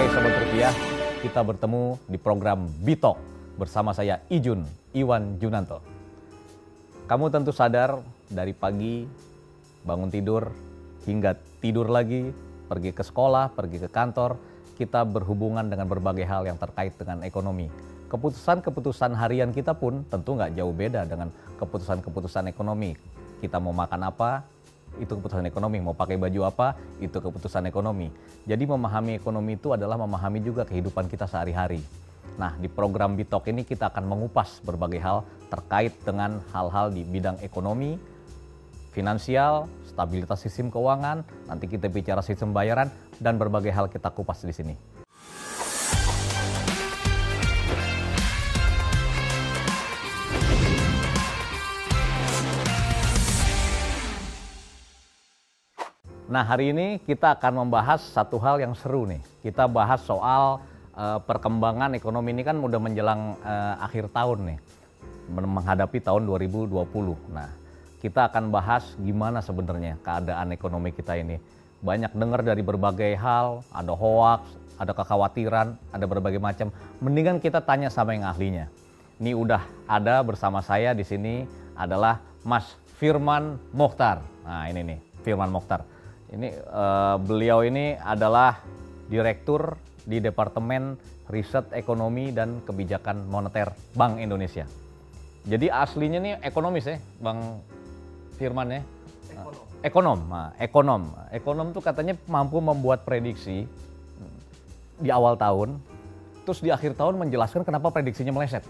Hai Sobat Rupiah, kita bertemu di program Bitok bersama saya Ijun Iwan Junanto. Kamu tentu sadar dari pagi bangun tidur hingga tidur lagi, pergi ke sekolah, pergi ke kantor, kita berhubungan dengan berbagai hal yang terkait dengan ekonomi. Keputusan-keputusan harian kita pun tentu nggak jauh beda dengan keputusan-keputusan ekonomi. Kita mau makan apa, itu keputusan ekonomi. Mau pakai baju apa, itu keputusan ekonomi. Jadi memahami ekonomi itu adalah memahami juga kehidupan kita sehari-hari. Nah, di program Bitok ini kita akan mengupas berbagai hal terkait dengan hal-hal di bidang ekonomi, finansial, stabilitas sistem keuangan, nanti kita bicara sistem bayaran, dan berbagai hal kita kupas di sini. Nah, hari ini kita akan membahas satu hal yang seru nih. Kita bahas soal uh, perkembangan ekonomi ini kan udah menjelang uh, akhir tahun nih. Menghadapi tahun 2020. Nah, kita akan bahas gimana sebenarnya keadaan ekonomi kita ini. Banyak dengar dari berbagai hal, ada hoax, ada kekhawatiran, ada berbagai macam. Mendingan kita tanya sama yang ahlinya. Ini udah ada bersama saya di sini adalah Mas Firman Mokhtar. Nah, ini nih, Firman Mokhtar ini uh, beliau ini adalah direktur di Departemen Riset Ekonomi dan Kebijakan Moneter Bank Indonesia. Jadi aslinya nih ekonomis ya, Bang Firman ya. Ekonom. Ekonom, nah, ekonom. Ekonom tuh katanya mampu membuat prediksi di awal tahun, terus di akhir tahun menjelaskan kenapa prediksinya meleset.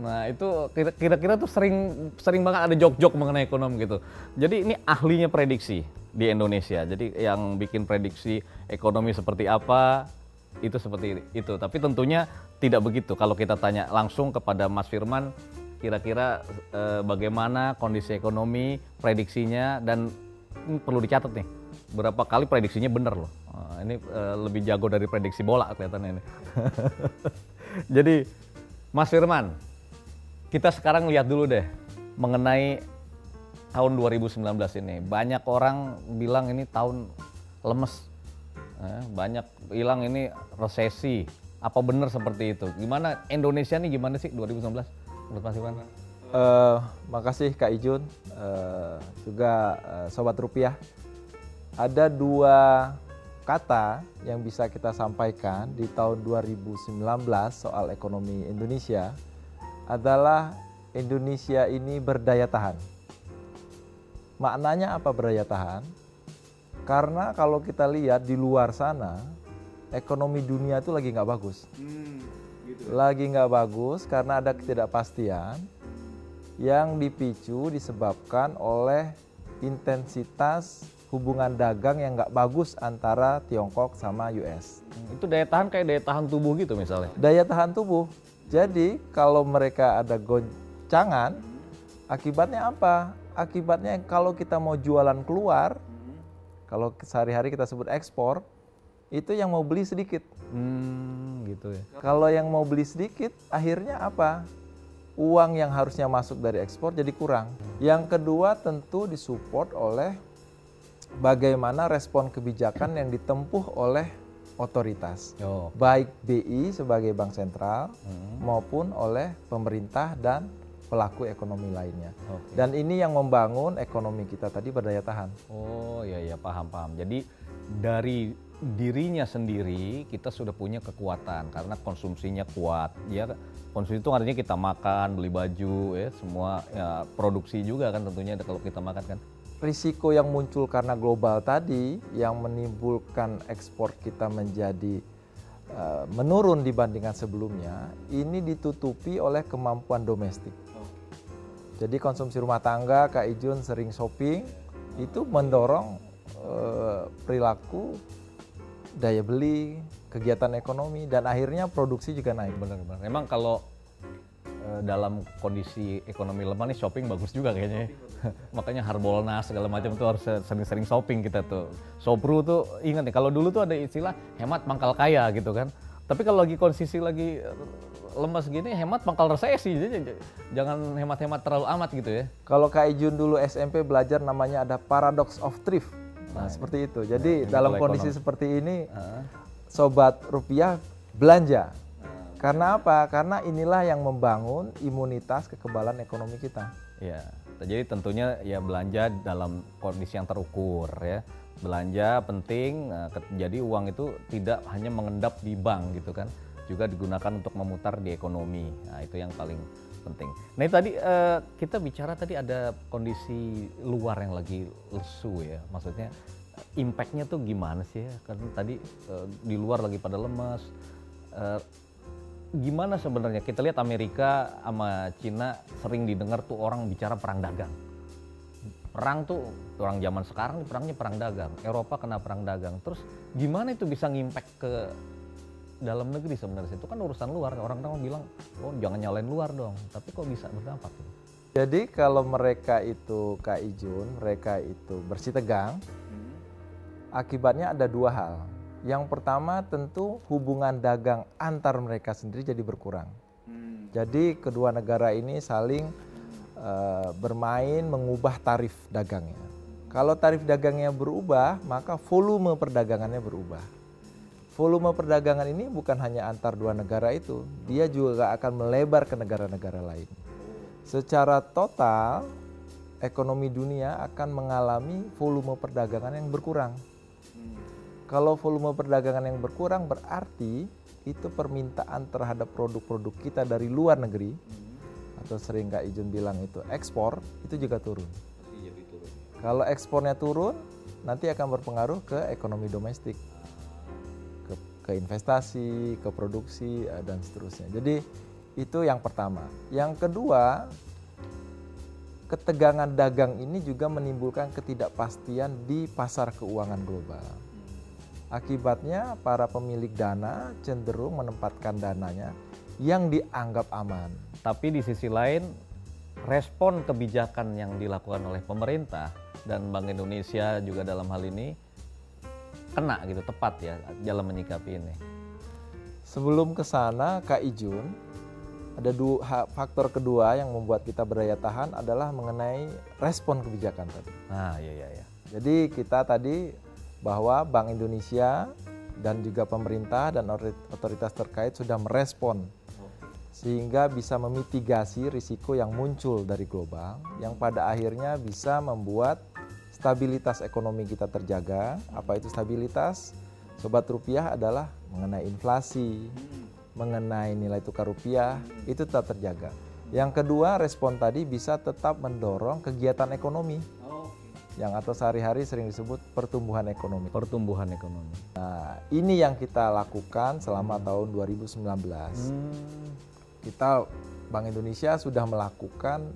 Nah itu kira-kira tuh sering sering banget ada jok-jok mengenai ekonom gitu. Jadi ini ahlinya prediksi di Indonesia. Jadi yang bikin prediksi ekonomi seperti apa itu seperti itu. Tapi tentunya tidak begitu. Kalau kita tanya langsung kepada Mas Firman, kira-kira eh, bagaimana kondisi ekonomi, prediksinya dan ini perlu dicatat nih. Berapa kali prediksinya benar loh. Nah, ini eh, lebih jago dari prediksi bola kelihatannya ini. Jadi Mas Firman, kita sekarang lihat dulu deh mengenai tahun 2019 ini. Banyak orang bilang ini tahun lemes. Eh, banyak bilang ini resesi. Apa benar seperti itu? Gimana Indonesia nih gimana sih 2019 menurut Mas Iwan? Uh, makasih Kak Ijun, uh, juga uh, Sobat Rupiah. Ada dua kata yang bisa kita sampaikan di tahun 2019 soal ekonomi Indonesia adalah Indonesia ini berdaya tahan. Maknanya apa berdaya tahan? Karena kalau kita lihat di luar sana, ekonomi dunia itu lagi nggak bagus. Hmm, gitu. Lagi nggak bagus karena ada ketidakpastian yang dipicu disebabkan oleh intensitas hubungan dagang yang nggak bagus antara Tiongkok sama US. Hmm, itu daya tahan kayak daya tahan tubuh gitu misalnya? Daya tahan tubuh. Jadi kalau mereka ada goncangan, akibatnya apa? Akibatnya kalau kita mau jualan keluar, kalau sehari-hari kita sebut ekspor, itu yang mau beli sedikit. Hmm, gitu ya. Kalau yang mau beli sedikit, akhirnya apa? Uang yang harusnya masuk dari ekspor jadi kurang. Yang kedua tentu disupport oleh bagaimana respon kebijakan yang ditempuh oleh otoritas, oh. baik BI sebagai bank sentral hmm. maupun oleh pemerintah dan pelaku ekonomi lainnya. Okay. Dan ini yang membangun ekonomi kita tadi berdaya tahan. Oh iya iya paham paham. Jadi dari dirinya sendiri kita sudah punya kekuatan karena konsumsinya kuat. Ya konsumsi itu artinya kita makan, beli baju, ya semua ya, produksi juga kan tentunya kalau kita makan kan. Risiko yang muncul karena global tadi yang menimbulkan ekspor kita menjadi uh, menurun dibandingkan sebelumnya, ini ditutupi oleh kemampuan domestik. Jadi konsumsi rumah tangga, Kak Ijun sering shopping, itu mendorong eh, perilaku daya beli, kegiatan ekonomi, dan akhirnya produksi juga naik. Benar-benar. Memang kalau eh, dalam kondisi ekonomi lemah nih shopping bagus juga kayaknya. Ya. Makanya Harbolnas segala macam tuh harus sering-sering shopping kita tuh. Sopru tuh ingat nih kalau dulu tuh ada istilah hemat mangkal kaya gitu kan. Tapi kalau lagi kondisi lagi lemas gini hemat pangkal resesi jadi jangan hemat-hemat terlalu amat gitu ya kalau Kak Ijun dulu SMP belajar namanya ada paradox of thrift nah, nah seperti itu jadi nah, dalam kondisi ekonomi. seperti ini uh. sobat rupiah belanja. Karena apa? Karena inilah yang membangun imunitas kekebalan ekonomi kita. Ya, jadi tentunya ya belanja dalam kondisi yang terukur ya. Belanja penting, nah, jadi uang itu tidak hanya mengendap di bank gitu kan, juga digunakan untuk memutar di ekonomi. Nah itu yang paling penting. Nah tadi uh, kita bicara tadi ada kondisi luar yang lagi lesu ya, maksudnya impactnya tuh gimana sih ya? Kan tadi uh, di luar lagi pada lemas. Uh, gimana sebenarnya kita lihat Amerika sama Cina sering didengar tuh orang bicara perang dagang perang tuh orang zaman sekarang perangnya perang dagang Eropa kena perang dagang terus gimana itu bisa ngimpact ke dalam negeri sebenarnya itu kan urusan luar orang-orang bilang oh jangan nyalain luar dong tapi kok bisa berdampak tuh jadi kalau mereka itu Kak Ijun mereka itu bersih tegang hmm. akibatnya ada dua hal yang pertama tentu hubungan dagang antar mereka sendiri jadi berkurang. Hmm. Jadi kedua negara ini saling uh, bermain mengubah tarif dagangnya. Kalau tarif dagangnya berubah, maka volume perdagangannya berubah. Volume perdagangan ini bukan hanya antar dua negara itu, dia juga akan melebar ke negara-negara lain. Secara total, ekonomi dunia akan mengalami volume perdagangan yang berkurang. Kalau volume perdagangan yang berkurang berarti itu permintaan terhadap produk-produk kita dari luar negeri atau sering Kak Ijun bilang itu ekspor itu juga turun. Kalau ekspornya turun nanti akan berpengaruh ke ekonomi domestik, ke, investasi, ke produksi eh, dan seterusnya. Jadi itu yang pertama. Yang kedua ketegangan dagang ini juga menimbulkan ketidakpastian di pasar keuangan global. Akibatnya para pemilik dana cenderung menempatkan dananya yang dianggap aman. Tapi di sisi lain respon kebijakan yang dilakukan oleh pemerintah dan Bank Indonesia juga dalam hal ini kena gitu tepat ya dalam menyikapi ini. Sebelum ke sana Kak Ijun ada dua faktor kedua yang membuat kita berdaya tahan adalah mengenai respon kebijakan tadi. Ah iya iya iya. Jadi kita tadi bahwa Bank Indonesia dan juga pemerintah dan otoritas terkait sudah merespon sehingga bisa memitigasi risiko yang muncul dari global yang pada akhirnya bisa membuat stabilitas ekonomi kita terjaga. Apa itu stabilitas? Sobat rupiah adalah mengenai inflasi, mengenai nilai tukar rupiah itu tetap terjaga. Yang kedua, respon tadi bisa tetap mendorong kegiatan ekonomi yang atau sehari-hari sering disebut pertumbuhan ekonomi. Pertumbuhan ekonomi. Nah, ini yang kita lakukan selama hmm. tahun 2019. Hmm. Kita Bank Indonesia sudah melakukan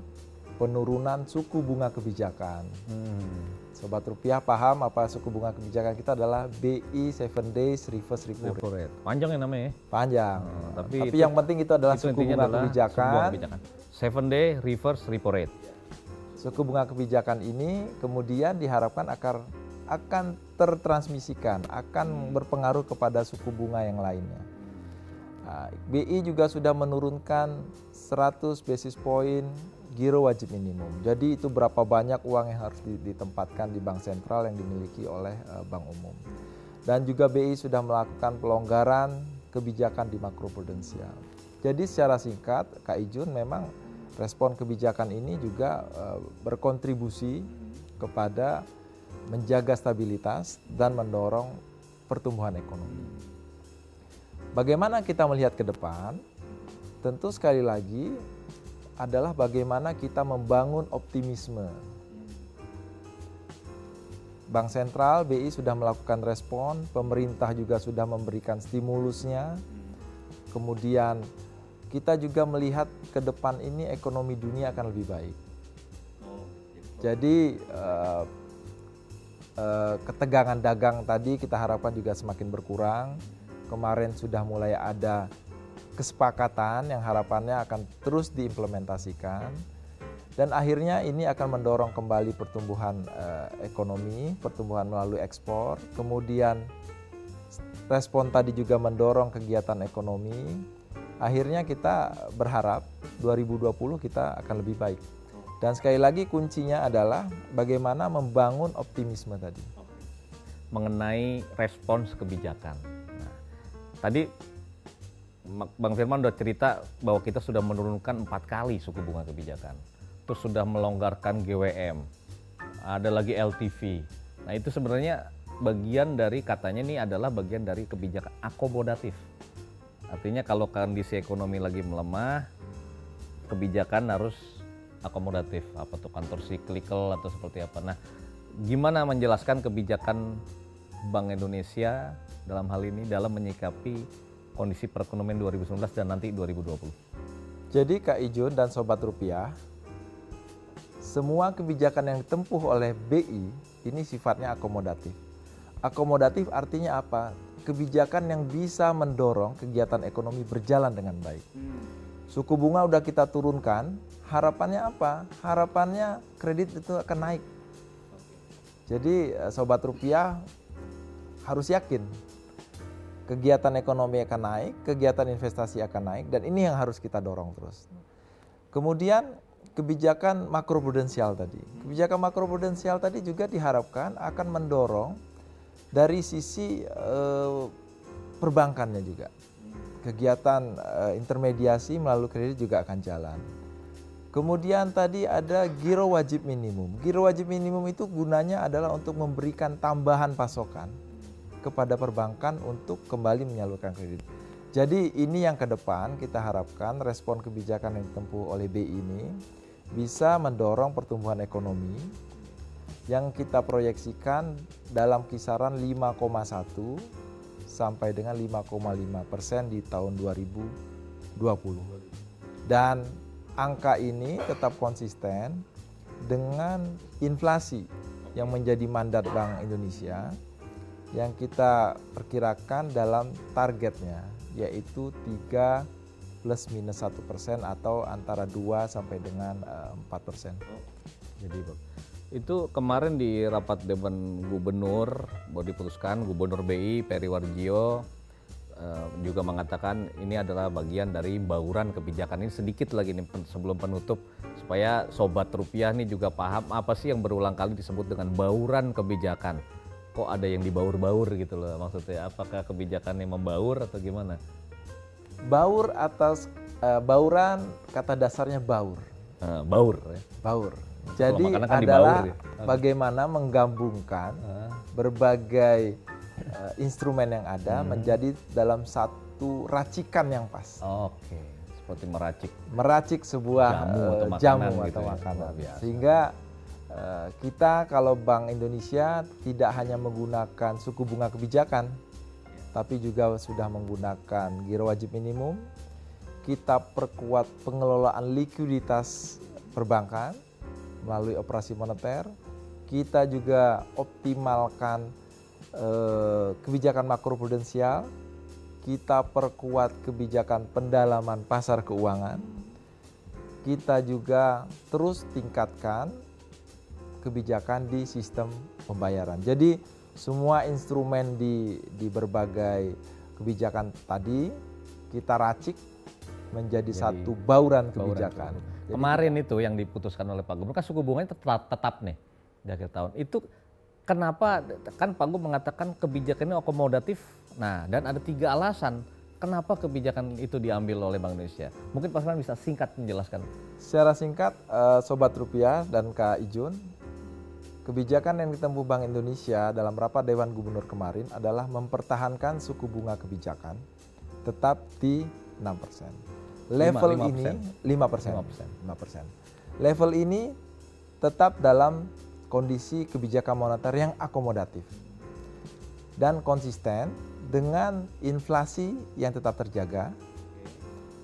penurunan suku bunga kebijakan. Hmm. Sobat rupiah paham apa suku bunga kebijakan kita adalah BI 7 days reverse repo rate. Panjang ya namanya? Panjang. Hmm, tapi tapi itu, yang penting itu adalah itu suku bunga adalah kebijakan. kebijakan. 7 day reverse repo rate. Suku bunga kebijakan ini kemudian diharapkan akan akan tertransmisikan, akan hmm. berpengaruh kepada suku bunga yang lainnya. Nah, BI juga sudah menurunkan 100 basis point giro wajib minimum. Jadi itu berapa banyak uang yang harus ditempatkan di bank sentral yang dimiliki oleh uh, bank umum. Dan juga BI sudah melakukan pelonggaran kebijakan di makroprudensial. Jadi secara singkat, Kak Ijun memang respon kebijakan ini juga uh, berkontribusi kepada menjaga stabilitas dan mendorong pertumbuhan ekonomi. Bagaimana kita melihat ke depan? Tentu sekali lagi adalah bagaimana kita membangun optimisme. Bank Sentral BI sudah melakukan respon, pemerintah juga sudah memberikan stimulusnya. Kemudian kita juga melihat ke depan ini ekonomi dunia akan lebih baik. Jadi uh, uh, ketegangan dagang tadi kita harapkan juga semakin berkurang. Kemarin sudah mulai ada kesepakatan yang harapannya akan terus diimplementasikan dan akhirnya ini akan mendorong kembali pertumbuhan uh, ekonomi, pertumbuhan melalui ekspor, kemudian respon tadi juga mendorong kegiatan ekonomi, akhirnya kita berharap 2020 kita akan lebih baik. Dan sekali lagi kuncinya adalah bagaimana membangun optimisme tadi. Mengenai respons kebijakan. Nah, tadi Bang Firman udah cerita bahwa kita sudah menurunkan empat kali suku bunga kebijakan. Terus sudah melonggarkan GWM. Ada lagi LTV. Nah itu sebenarnya bagian dari katanya ini adalah bagian dari kebijakan akomodatif. Artinya kalau kondisi ekonomi lagi melemah, kebijakan harus akomodatif. Apa tuh kantor cyclical atau seperti apa. Nah gimana menjelaskan kebijakan Bank Indonesia dalam hal ini dalam menyikapi kondisi perekonomian 2019 dan nanti 2020. Jadi Kak Ijun dan Sobat Rupiah, semua kebijakan yang ditempuh oleh BI ini sifatnya akomodatif. Akomodatif artinya apa? Kebijakan yang bisa mendorong kegiatan ekonomi berjalan dengan baik. Suku bunga udah kita turunkan, harapannya apa? Harapannya kredit itu akan naik. Jadi eh, sobat rupiah harus yakin kegiatan ekonomi akan naik, kegiatan investasi akan naik, dan ini yang harus kita dorong terus. Kemudian kebijakan makroprudensial tadi. Kebijakan makroprudensial tadi juga diharapkan akan mendorong dari sisi eh, perbankannya juga. Kegiatan eh, intermediasi melalui kredit juga akan jalan. Kemudian tadi ada giro wajib minimum. Giro wajib minimum itu gunanya adalah untuk memberikan tambahan pasokan kepada perbankan untuk kembali menyalurkan kredit. Jadi ini yang ke depan kita harapkan respon kebijakan yang ditempuh oleh BI ini bisa mendorong pertumbuhan ekonomi yang kita proyeksikan dalam kisaran 5,1 sampai dengan 5,5 persen di tahun 2020. Dan angka ini tetap konsisten dengan inflasi yang menjadi mandat Bank Indonesia yang kita perkirakan dalam targetnya yaitu 3 plus minus satu persen atau antara 2 sampai dengan eh, 4 persen. Jadi itu kemarin di rapat Dewan Gubernur baru diputuskan Gubernur BI Peri Warjio uh, juga mengatakan ini adalah bagian dari bauran kebijakan ini. Sedikit lagi nih sebelum penutup supaya sobat rupiah nih juga paham apa sih yang berulang kali disebut dengan bauran kebijakan kok ada yang dibaur-baur gitu loh maksudnya apakah kebijakannya membaur atau gimana baur atas uh, bauran kata dasarnya baur uh, baur ya baur jadi kan adalah ya? bagaimana menggabungkan uh. berbagai uh, instrumen yang ada hmm. menjadi dalam satu racikan yang pas oke okay. seperti meracik meracik sebuah jamu atau makanan, jamu gitu atau ya. makanan. sehingga Eh, kita kalau Bank Indonesia tidak hanya menggunakan suku bunga kebijakan, tapi juga sudah menggunakan giro wajib minimum. Kita perkuat pengelolaan likuiditas perbankan melalui operasi moneter. Kita juga optimalkan eh, kebijakan makroprudensial. Kita perkuat kebijakan pendalaman pasar keuangan. Kita juga terus tingkatkan kebijakan di sistem pembayaran. Jadi semua instrumen di di berbagai kebijakan tadi kita racik menjadi Jadi, satu bauran kebijakan. Bauran. Jadi Kemarin itu yang diputuskan oleh Pak Gubernur kan suku bunganya tetap tetap nih di akhir tahun. Itu kenapa kan Pak Gubernur mengatakan kebijakan ini akomodatif. Nah, dan ada tiga alasan kenapa kebijakan itu diambil oleh Bank Indonesia. Mungkin Pak Firman bisa singkat menjelaskan. Secara singkat, uh, Sobat Rupiah dan Kak Ijun, Kebijakan yang ditempuh Bank Indonesia dalam rapat Dewan Gubernur kemarin adalah mempertahankan suku bunga kebijakan tetap di 6%. Level 5, 5%. ini 5%, 5%. 5%. Level ini tetap dalam kondisi kebijakan moneter yang akomodatif dan konsisten dengan inflasi yang tetap terjaga.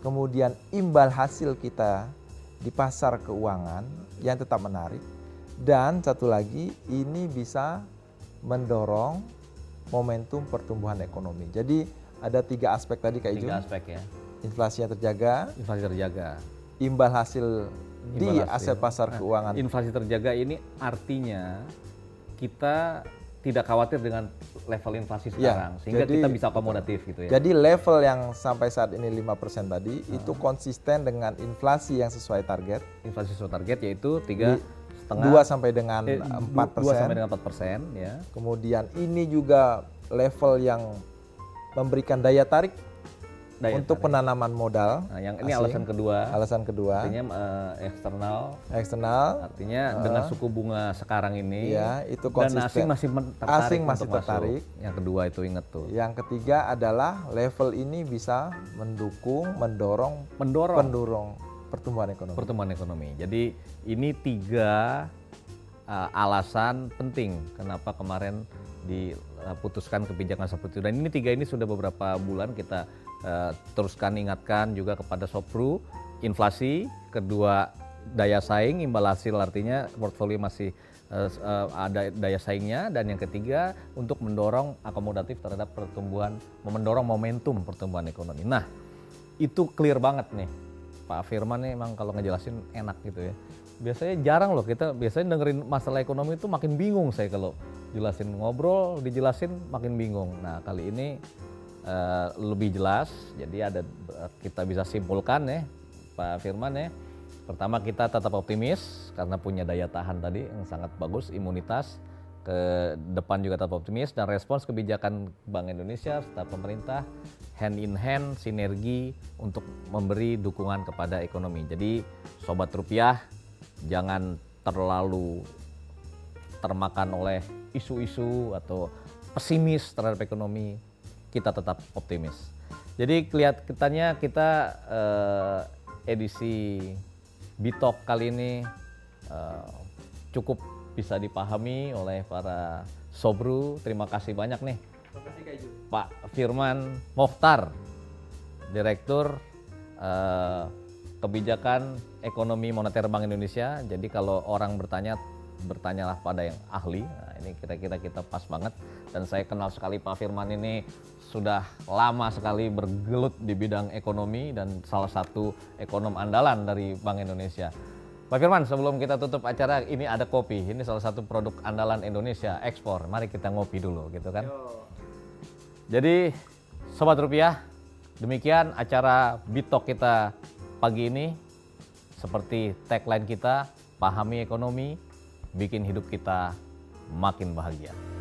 Kemudian imbal hasil kita di pasar keuangan yang tetap menarik dan satu lagi, ini bisa mendorong momentum pertumbuhan ekonomi. Jadi ada tiga aspek tadi Kak Tiga aspek ya. Inflasi yang terjaga. Inflasi terjaga. Imbal hasil imbal di hasil. aset pasar nah, keuangan. Inflasi terjaga ini artinya kita tidak khawatir dengan level inflasi ya, sekarang ya, sehingga jadi, kita bisa akomodatif gitu ya. Jadi level yang sampai saat ini 5% tadi hmm. itu konsisten dengan inflasi yang sesuai target. Inflasi sesuai target yaitu 3 setengah 2 sampai dengan eh, 4 persen. 2 sampai dengan 4 persen ya. Kemudian ini juga level yang memberikan daya tarik Daya untuk tarik. penanaman modal. Nah, yang ini asing. alasan kedua. Alasan kedua, Artinya eh, eksternal. eksternal. Artinya dengan suku bunga sekarang ini Ya, itu dan konsisten. asing masih tertarik Asing untuk masih masuk. tertarik. Yang kedua itu ingat tuh. Yang ketiga adalah level ini bisa mendukung, mendorong, Mendorong pendorong pertumbuhan ekonomi. pertumbuhan ekonomi. Jadi ini tiga uh, alasan penting kenapa kemarin diputuskan kebijakan seperti itu. Dan ini tiga ini sudah beberapa bulan kita uh, teruskan ingatkan juga kepada Sopru, inflasi, kedua daya saing, imbal hasil artinya portfolio masih uh, ada daya saingnya dan yang ketiga untuk mendorong akomodatif terhadap pertumbuhan, mendorong momentum pertumbuhan ekonomi. Nah, itu clear banget nih. Pak Firman nih emang kalau ngejelasin enak gitu ya. Biasanya jarang loh kita biasanya dengerin masalah ekonomi itu makin bingung saya kalau jelasin ngobrol dijelasin makin bingung. Nah kali ini eh, lebih jelas jadi ada kita bisa simpulkan ya Pak Firman ya. Pertama kita tetap optimis karena punya daya tahan tadi yang sangat bagus imunitas ke depan juga tetap optimis dan respons kebijakan Bank Indonesia serta pemerintah hand in hand sinergi untuk memberi dukungan kepada ekonomi. Jadi sobat rupiah jangan terlalu termakan oleh isu-isu atau pesimis terhadap ekonomi. Kita tetap optimis. Jadi kelihatannya kita eh, edisi Bitok kali ini eh, cukup bisa dipahami oleh para sobru. Terima kasih banyak nih Pak Firman Mohtar, Direktur eh, Kebijakan Ekonomi Moneter Bank Indonesia. Jadi kalau orang bertanya, bertanyalah pada yang ahli. Nah, ini kira-kira kita pas banget. Dan saya kenal sekali Pak Firman ini sudah lama sekali bergelut di bidang ekonomi dan salah satu ekonom andalan dari Bank Indonesia. Pak Firman, sebelum kita tutup acara, ini ada kopi. Ini salah satu produk andalan Indonesia ekspor. Mari kita ngopi dulu, gitu kan? Jadi, sobat rupiah, demikian acara Bitok kita pagi ini. Seperti tagline kita, pahami ekonomi, bikin hidup kita makin bahagia.